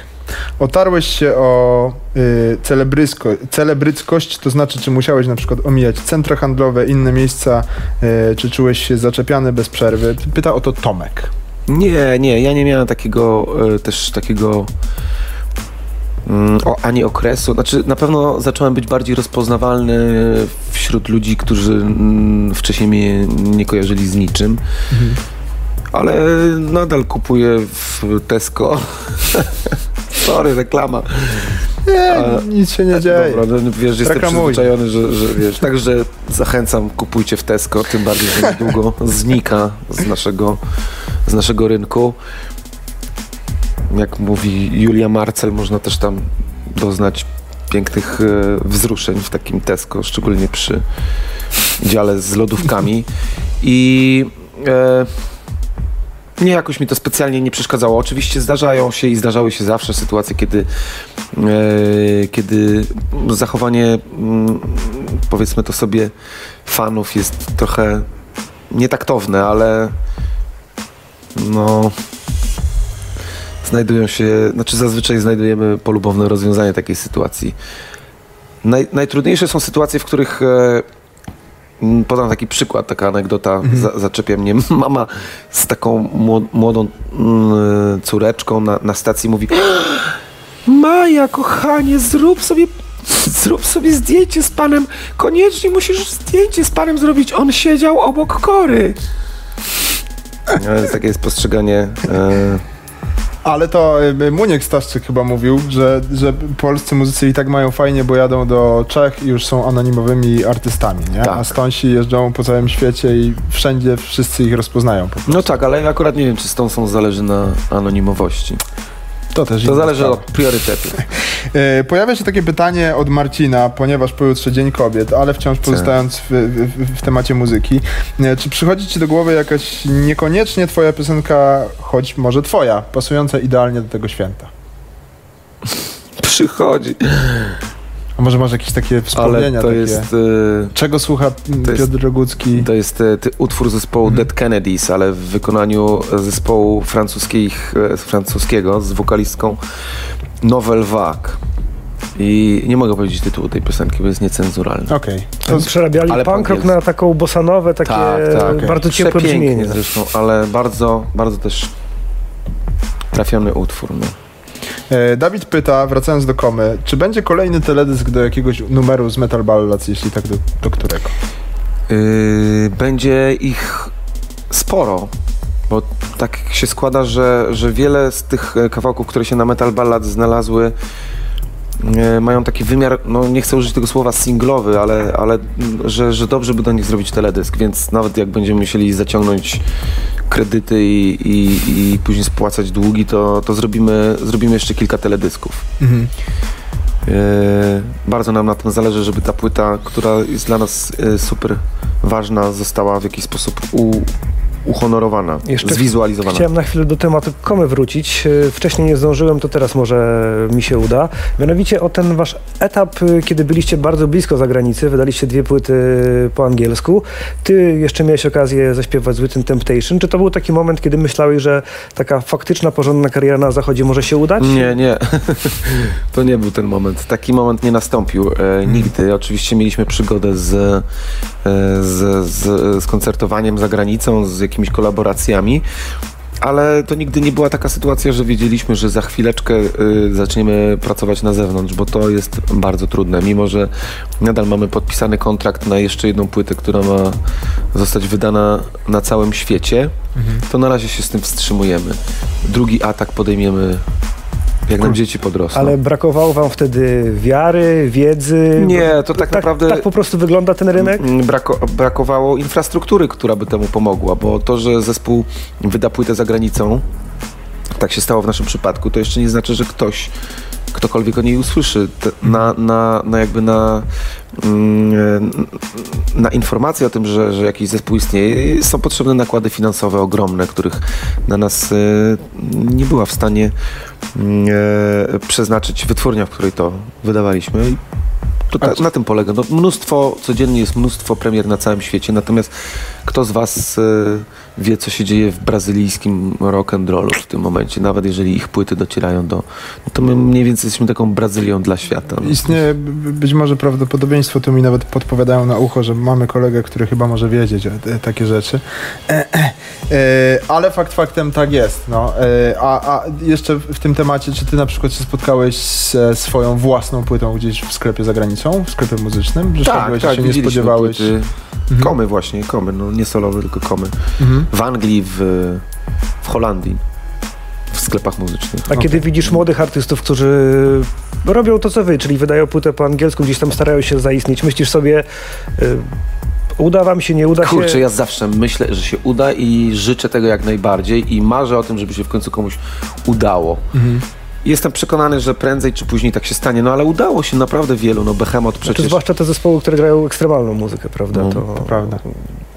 otarłeś się o y, celebrysko, celebryckość, to znaczy, czy musiałeś na przykład omijać centra handlowe, inne miejsca, y, czy czułeś się zaczepiany bez przerwy? Pyta o to Tomek. Nie, nie, ja nie miałem takiego e, też takiego mm, o, ani okresu. Znaczy na pewno zacząłem być bardziej rozpoznawalny wśród ludzi, którzy mm, wcześniej mnie nie kojarzyli z niczym. Ale nadal kupuję w Tesco. Sorry, reklama. Nie, A- nic się nie dzieje. Dobra, no, wiesz, jestem Reklamuj. przyzwyczajony, że, że wiesz, także zachęcam, kupujcie w Tesco, tym bardziej, że niedługo znika z naszego, z naszego rynku. Jak mówi Julia Marcel, można też tam doznać pięknych e, wzruszeń w takim Tesco, szczególnie przy dziale z lodówkami. I e, nie, jakoś mi to specjalnie nie przeszkadzało. Oczywiście zdarzają się i zdarzały się zawsze sytuacje, kiedy, e, kiedy zachowanie, mm, powiedzmy to sobie, fanów jest trochę nietaktowne, ale no znajdują się, znaczy zazwyczaj znajdujemy polubowne rozwiązanie takiej sytuacji. Naj, najtrudniejsze są sytuacje, w których e, Podam taki przykład, taka anegdota za, zaczepia mnie. Mama z taką mło- młodą mm, córeczką na, na stacji mówi Maja, kochanie, zrób sobie zrób sobie zdjęcie z panem. Koniecznie musisz zdjęcie z panem zrobić. On siedział obok kory. No, takie jest postrzeganie e, Ale to y, Muniek Staszczyk chyba mówił, że, że polscy muzycy i tak mają fajnie, bo jadą do Czech i już są anonimowymi artystami, nie? Tak. A stąsi jeżdżą po całym świecie i wszędzie wszyscy ich rozpoznają. Po prostu. No tak, ale ja akurat nie wiem, czy z tą są zależy na anonimowości. To też To zależy sprawa. od priorytetu. E, Pojawia się takie pytanie od Marcina, ponieważ pojutrze Dzień Kobiet, ale wciąż pozostając w, w, w temacie muzyki. E, Czy przychodzi ci do głowy jakaś niekoniecznie twoja piosenka, choć może twoja, pasująca idealnie do tego święta? Przychodzi. A może masz jakieś takie wspomnienia Ale to takie? jest, e, Czego słucha to jest- Piotr Rogucki? to jest e, ty, utwór zespołu Dead Kennedys, ale w wykonaniu zespołu francuskich, e, francuskiego z wokalistką Novel Vague. I nie mogę powiedzieć tytułu tej piosenki, bo jest niecenzuralny. Okej. To przerabiali ale punk rock na taką bosanowę, takie Tak, tak. bardzo ciepłe Przepięknie brzmienie. zresztą, ale bardzo, bardzo też trafiony utwór. No. E, Dawid pyta, wracając do komy, czy będzie kolejny teledysk do jakiegoś numeru z Metal Ballads, jeśli tak, do, do którego? Yy, będzie ich sporo, bo tak się składa, że, że wiele z tych e, kawałków, które się na Metal Ballad znalazły, mają taki wymiar, no nie chcę użyć tego słowa singlowy, ale, ale że, że dobrze by do nich zrobić teledysk, więc nawet jak będziemy musieli zaciągnąć kredyty i, i, i później spłacać długi, to, to zrobimy, zrobimy jeszcze kilka teledysków. Mhm. E, Bardzo nam na tym zależy, żeby ta płyta, która jest dla nas e, super ważna, została w jakiś sposób u, uhonorowana, Jeszcze zwizualizowana. Chciałem na chwilę do tematu komy wrócić. E, Wcześniej nie zdążyłem, to teraz może mi się uda. Mianowicie o ten wasz etap, e, kiedy byliście bardzo blisko zagranicy, wydaliście dwie płyty po angielsku. Ty jeszcze miałeś okazję zaśpiewać z Within Temptation. Czy to był taki moment, kiedy myślałeś, że taka faktyczna, porządna kariera na zachodzie może się udać? Nie, nie. to nie był ten moment. Taki moment nie nastąpił e, nigdy. Oczywiście mieliśmy przygodę z, e, z, z, z koncertowaniem za granicą, z jakimiś kolaboracjami. Ale to nigdy nie była taka sytuacja, że wiedzieliśmy, że za chwileczkę y, zaczniemy pracować na zewnątrz, bo to jest bardzo trudne. Mimo, że nadal mamy podpisany kontrakt na jeszcze jedną płytę, która ma zostać wydana na całym świecie, to na razie się z tym wstrzymujemy. Drugi atak podejmiemy, jak nam dzieci podrosną. Ale brakowało wam wtedy wiary, wiedzy? Nie, to tak naprawdę- Tak po prostu wygląda ten rynek? Mm, Brako, brakowało infrastruktury, która by temu pomogła, bo to, że zespół wyda płytę za granicą, tak się stało w naszym przypadku, to jeszcze nie znaczy, że ktoś, ktokolwiek o niej usłyszy. Na, na, na jakby na, na informację o tym, że, że jakiś zespół istnieje, są potrzebne nakłady finansowe ogromne, których na nas e, nie była w stanie mm, e, przeznaczyć wytwórnia, w której to wydawaliśmy. Ta, na tym polega. No, mnóstwo, codziennie jest mnóstwo premier na całym świecie, natomiast kto z Was e, wie, co się dzieje w brazylijskim rock and rollu w tym momencie, nawet jeżeli ich płyty docierają do... No to my mniej więcej jesteśmy taką Brazylią dla świata. No. Istnieje być może prawdopodobieństwo, tu mi nawet podpowiadają na ucho, że mamy kolegę, który chyba może wiedzieć takie rzeczy. E, e, e, ale fakt faktem tak jest. No. E, a, a jeszcze w tym temacie, czy ty na przykład się spotkałeś ze swoją własną płytą gdzieś w sklepie za granicą, w sklepie muzycznym? Że szedłeś i się nie spodziewałeś? Płyty, Mhm. Komy właśnie, komy, no nie solowe, tylko komy. Mhm. W Anglii, w, w Holandii, w sklepach muzycznych. A kiedy widzisz młodych artystów, którzy robią to, co wy, czyli wydają płytę po angielsku, gdzieś tam starają się zaistnieć, myślisz sobie, y, uda wam się, nie uda się? Kurczę, ja zawsze myślę, że się uda i życzę tego jak najbardziej i marzę o tym, żeby się w końcu komuś udało. Mhm. Jestem przekonany, że prędzej czy później tak się stanie, no ale udało się naprawdę wielu, no Behemoth Znaczy, przecież... zwłaszcza te zespoły, które grają ekstremalną muzykę, prawda? No, to, to prawda.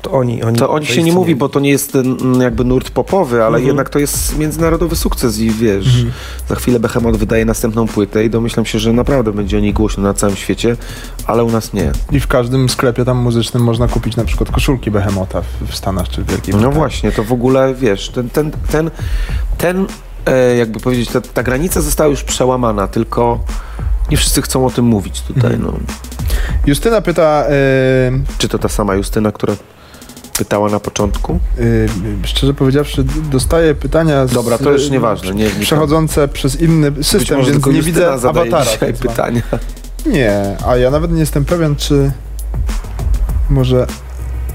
To oni, oni To o nich się nie mówi, bo to nie jest mm, jakby nurt popowy, ale Mhm. jednak to jest międzynarodowy sukces i wiesz, za chwilę Behemoth wydaje następną płytę i domyślam się, że naprawdę będzie o niej głośno na całym świecie, ale u nas nie. I w każdym sklepie tam muzycznym można kupić na przykład koszulki Behemota w, Stanach czy w Wielkiej No Brytanii. właśnie, to w ogóle, wiesz, ten, ten, ten, ten e, jakby powiedzieć, ta, ta granica została już przełamana, tylko nie wszyscy chcą o tym mówić tutaj, no. Justyna pyta, y, Czy to ta sama Justyna, która pytała na początku? y, szczerze powiedziawszy, dostaję pytania z, Dobra, to już nieważne. Nie, nie przechodzące przez inny system, więc nie widzę awatara. dzisiaj tak pytania. Nie, a ja nawet nie jestem pewien, czy może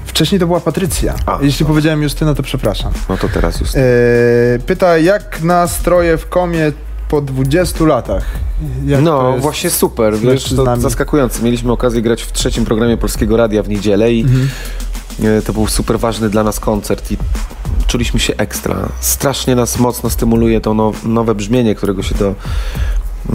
wcześniej to była Patrycja. A, Jeśli no. powiedziałem Justyna, to przepraszam. No to teraz Justyna. E, pyta, jak nastroje w komie po 20 latach? Jak No, jest? właśnie super, wiesz, to zaskakujące. Mieliśmy okazję grać w trzecim programie Polskiego Radia w niedzielę i Mhm. E, to był super ważny dla nas koncert i czuliśmy się ekstra. Strasznie nas mocno stymuluje to now, nowe brzmienie, którego się do,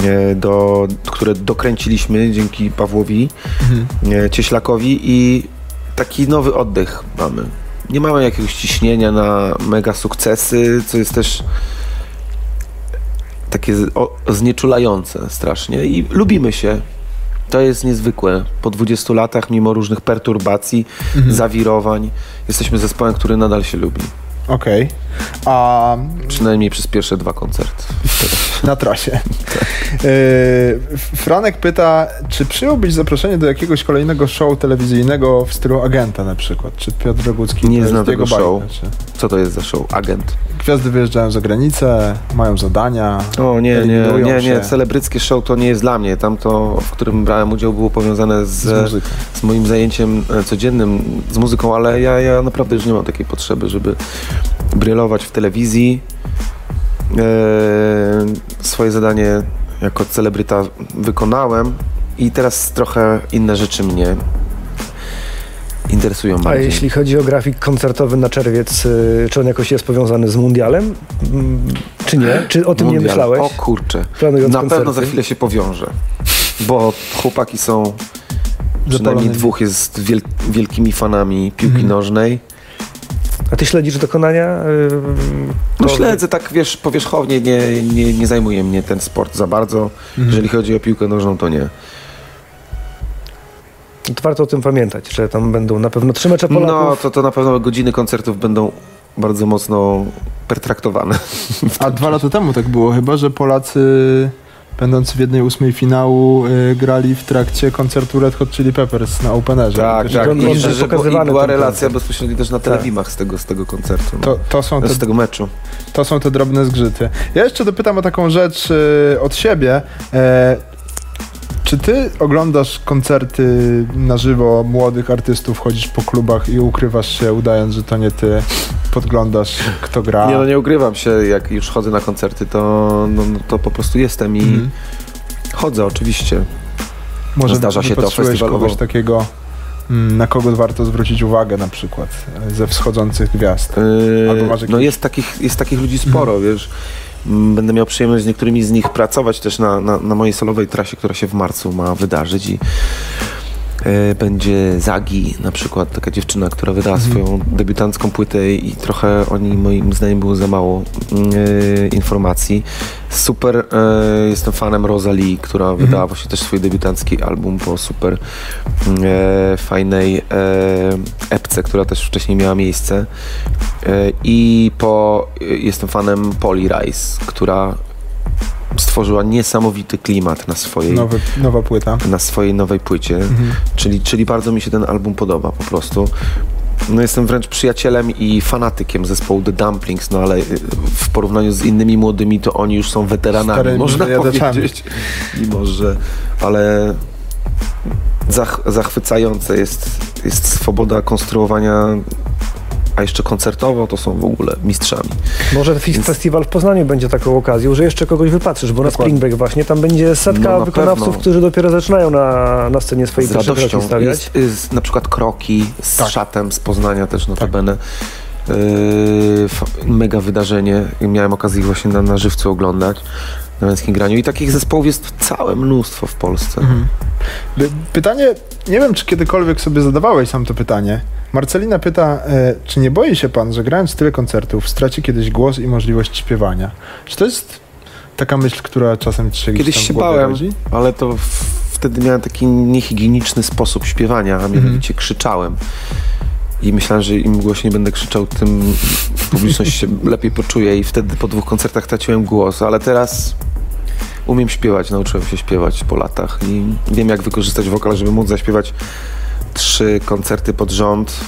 e, do, które dokręciliśmy dzięki Pawłowi Mhm. e, Cieślakowi i taki nowy oddech mamy. Nie mamy jakiegoś ciśnienia na mega sukcesy, co jest też takie znieczulające strasznie i lubimy się. To jest niezwykłe. Po 20 latach, mimo różnych perturbacji, Mhm. zawirowań, jesteśmy zespołem, który nadal się lubi. Okej. A Przynajmniej przez pierwsze dwa koncerty. na trasie. E, Franek pyta, czy przyjąłbyś zaproszenie do jakiegoś kolejnego show telewizyjnego w stylu agenta na przykład? Czy Piotr Rogucki Nie znam tego show. bajka, czy... Co to jest za show? Agent. Gwiazdy wyjeżdżają za granicę, mają zadania. O nie, nie, nie, nie. Celebryckie show to nie jest dla mnie. Tam to, w którym brałem udział, było powiązane z z, z moim zajęciem e, codziennym, z muzyką, ale ja, ja naprawdę już nie mam takiej potrzeby, żeby brylować w telewizji. E, swoje zadanie jako celebryta wykonałem i teraz trochę inne rzeczy mnie interesują A bardziej. jeśli chodzi o grafik koncertowy na czerwiec, y, czy on jakoś jest powiązany z mundialem? Mm, Czy nie? Czy o tym nie Mundial. myślałeś? O kurczę. Planując Na koncerty? pewno za chwilę się powiąże, bo chłopaki są przynajmniej Zapalonymi. dwóch jest wiel wielkimi fanami piłki Mhm. nożnej. A ty śledzisz dokonania? y, No śledzę tak, wiesz, powierzchownie, nie, nie, nie zajmuje mnie ten sport za bardzo. Mhm. Jeżeli chodzi o piłkę nożną, to nie. To warto o tym pamiętać, że tam będą na pewno trzy mecze Polaków. No, to, to na pewno godziny koncertów będą bardzo mocno pertraktowane. A dwa lata temu tak było chyba, że Polacy będący w jednej ósmej finału y, grali w trakcie koncertu Red Hot Chili Peppers na Openerze. Tak, tak. I, może że, że, bo, i była relacja koncert. bezpośrednio też na telewimach z, tego, z tego koncertu. No. To, to, są te, z tego meczu. to są te drobne zgrzyty. Ja jeszcze dopytam o taką rzecz y, od siebie. E, czy ty oglądasz koncerty na żywo młodych artystów, chodzisz po klubach i ukrywasz się, udając, że to nie ty, podglądasz, kto gra? Nie, no nie ukrywam się, jak już chodzę na koncerty, to, no, no, to po prostu jestem i Mhm. chodzę oczywiście. Może Zdarza się to festiwalowo. kogoś takiego, mm, na kogo warto zwrócić uwagę na przykład e, ze wschodzących gwiazd. Yy, Albo masz No jest takich, jest takich ludzi sporo, wiesz. Mm, Będę miał przyjemność z niektórymi z nich pracować też na, na, na mojej solowej trasie, która się w marcu ma wydarzyć i będzie Zagi na przykład, taka dziewczyna, która wydała swoją debiutancką płytę i trochę o niej moim zdaniem było za mało e, informacji. Super, e, jestem fanem Rosalie, która wydała właśnie też swój debiutancki album po super e, fajnej e, epce, która też wcześniej miała miejsce. E, I po, e, jestem fanem Polly Rice, która stworzyła niesamowity klimat na swojej, Nowy, nowa płyta. na swojej nowej płycie, Mhm. czyli, czyli bardzo mi się ten album podoba po prostu. No jestem wręcz przyjacielem i fanatykiem zespołu The Dumplings, no ale y, w porównaniu z innymi młodymi to oni już są weteranami, Starymi można powiedzieć. Mimo, że... Ale zach, zachwycające jest, jest swoboda konstruowania, a jeszcze koncertowo to są w ogóle mistrzami. Może Więc- festiwal w Poznaniu będzie taką okazją, że jeszcze kogoś wypatrzysz, bo na Dokładnie. Spring Break właśnie tam będzie setka No, na wykonawców, pewno. którzy dopiero zaczynają na, na scenie swoje z pierwsze kroki stawiać. Jest, jest na przykład Kroki z Tak. Szatem z Poznania też notabene. Yy, mega wydarzenie. I Miałem okazję ich właśnie na, na żywcu oglądać na męskim graniu. I takich zespołów jest całe mnóstwo w Polsce. Mhm. By- Pytanie, nie wiem czy kiedykolwiek sobie zadawałeś sam to pytanie. Marcelina pyta, e, czy nie boi się pan, że grając tyle koncertów straci kiedyś głos i możliwość śpiewania? Czy to jest taka myśl, która czasem ci się Kiedyś się bałem, rodzi? ale to w, wtedy miałem taki niehigieniczny sposób śpiewania, a mianowicie krzyczałem. I myślałem, że im głośniej będę krzyczał, tym publiczność się lepiej poczuje i wtedy po dwóch koncertach traciłem głos, ale teraz umiem śpiewać, nauczyłem się śpiewać po latach i wiem jak wykorzystać wokal, żeby móc zaśpiewać trzy koncerty pod rząd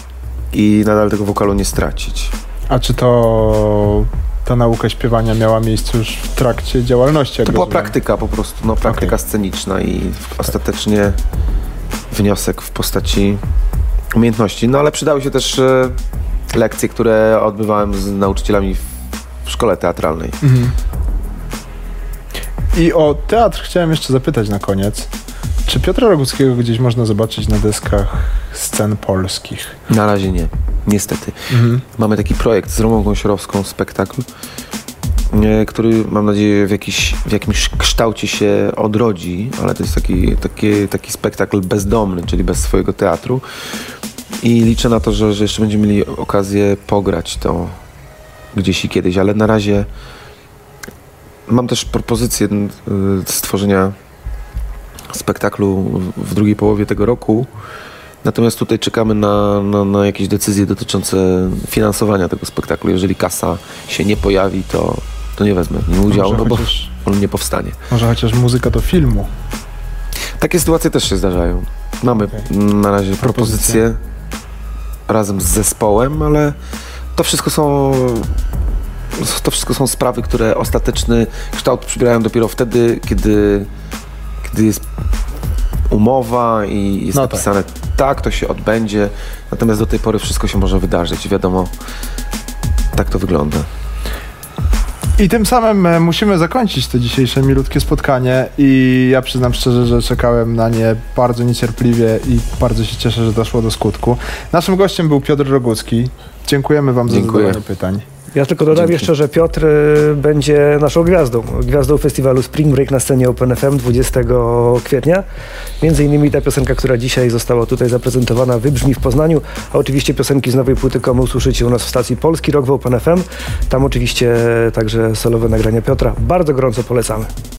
i nadal tego wokalu nie stracić. A czy to ta nauka śpiewania miała miejsce już w trakcie działalności? To była rozumiem? praktyka po prostu, no praktyka Okej. sceniczna i ostatecznie wniosek w postaci umiejętności. No ale przydały się też e, lekcje, które odbywałem z nauczycielami w, w szkole teatralnej. Mhm. I o teatr chciałem jeszcze zapytać na koniec. Czy Piotra Roguckiego gdzieś można zobaczyć na deskach scen polskich? Na razie nie, niestety. Mhm. Mamy taki projekt z Romą Gąsiorowską, spektakl, który mam nadzieję w, jakiś, w jakimś kształcie się odrodzi, ale to jest taki, taki, taki spektakl bezdomny, czyli bez swojego teatru. I liczę na to, że, że jeszcze będziemy mieli okazję pograć to gdzieś i kiedyś, ale na razie mam też propozycję y, stworzenia spektaklu w- drugiej połowie tego roku. Natomiast tutaj czekamy na, na, na jakieś decyzje dotyczące finansowania tego spektaklu. Jeżeli kasa się nie pojawi, to, to nie wezmę w nim udziału, no bo chociaż- on nie powstanie. Może chociaż muzyka do filmu. Takie sytuacje też się zdarzają. Mamy Okej. na razie propozycje razem z zespołem, ale to wszystko są to wszystko są sprawy, które ostateczny kształt przybierają dopiero wtedy, kiedy, kiedy jest umowa i jest No tak. napisane tak. to się odbędzie. Natomiast do tej pory wszystko się może wydarzyć. Wiadomo, tak to wygląda. I tym samym e, musimy zakończyć to dzisiejsze milutkie spotkanie i ja przyznam szczerze, że czekałem na nie bardzo niecierpliwie i bardzo się cieszę, że doszło do skutku. Naszym gościem był Piotr Rogucki. Dziękujemy Wam za Dziękuję. zadawanie pytań. Ja tylko dodam Dzięki. jeszcze, że Piotr y, będzie naszą gwiazdą. Gwiazdą festiwalu Spring Break na scenie OpenFM 20 kwietnia. Między innymi ta piosenka, która dzisiaj została tutaj zaprezentowana, wybrzmi w Poznaniu, a oczywiście piosenki z nowej płyty Komu usłyszycie u nas w stacji Polski Rock w OpenFM. Tam oczywiście także solowe nagrania Piotra. Bardzo gorąco polecamy.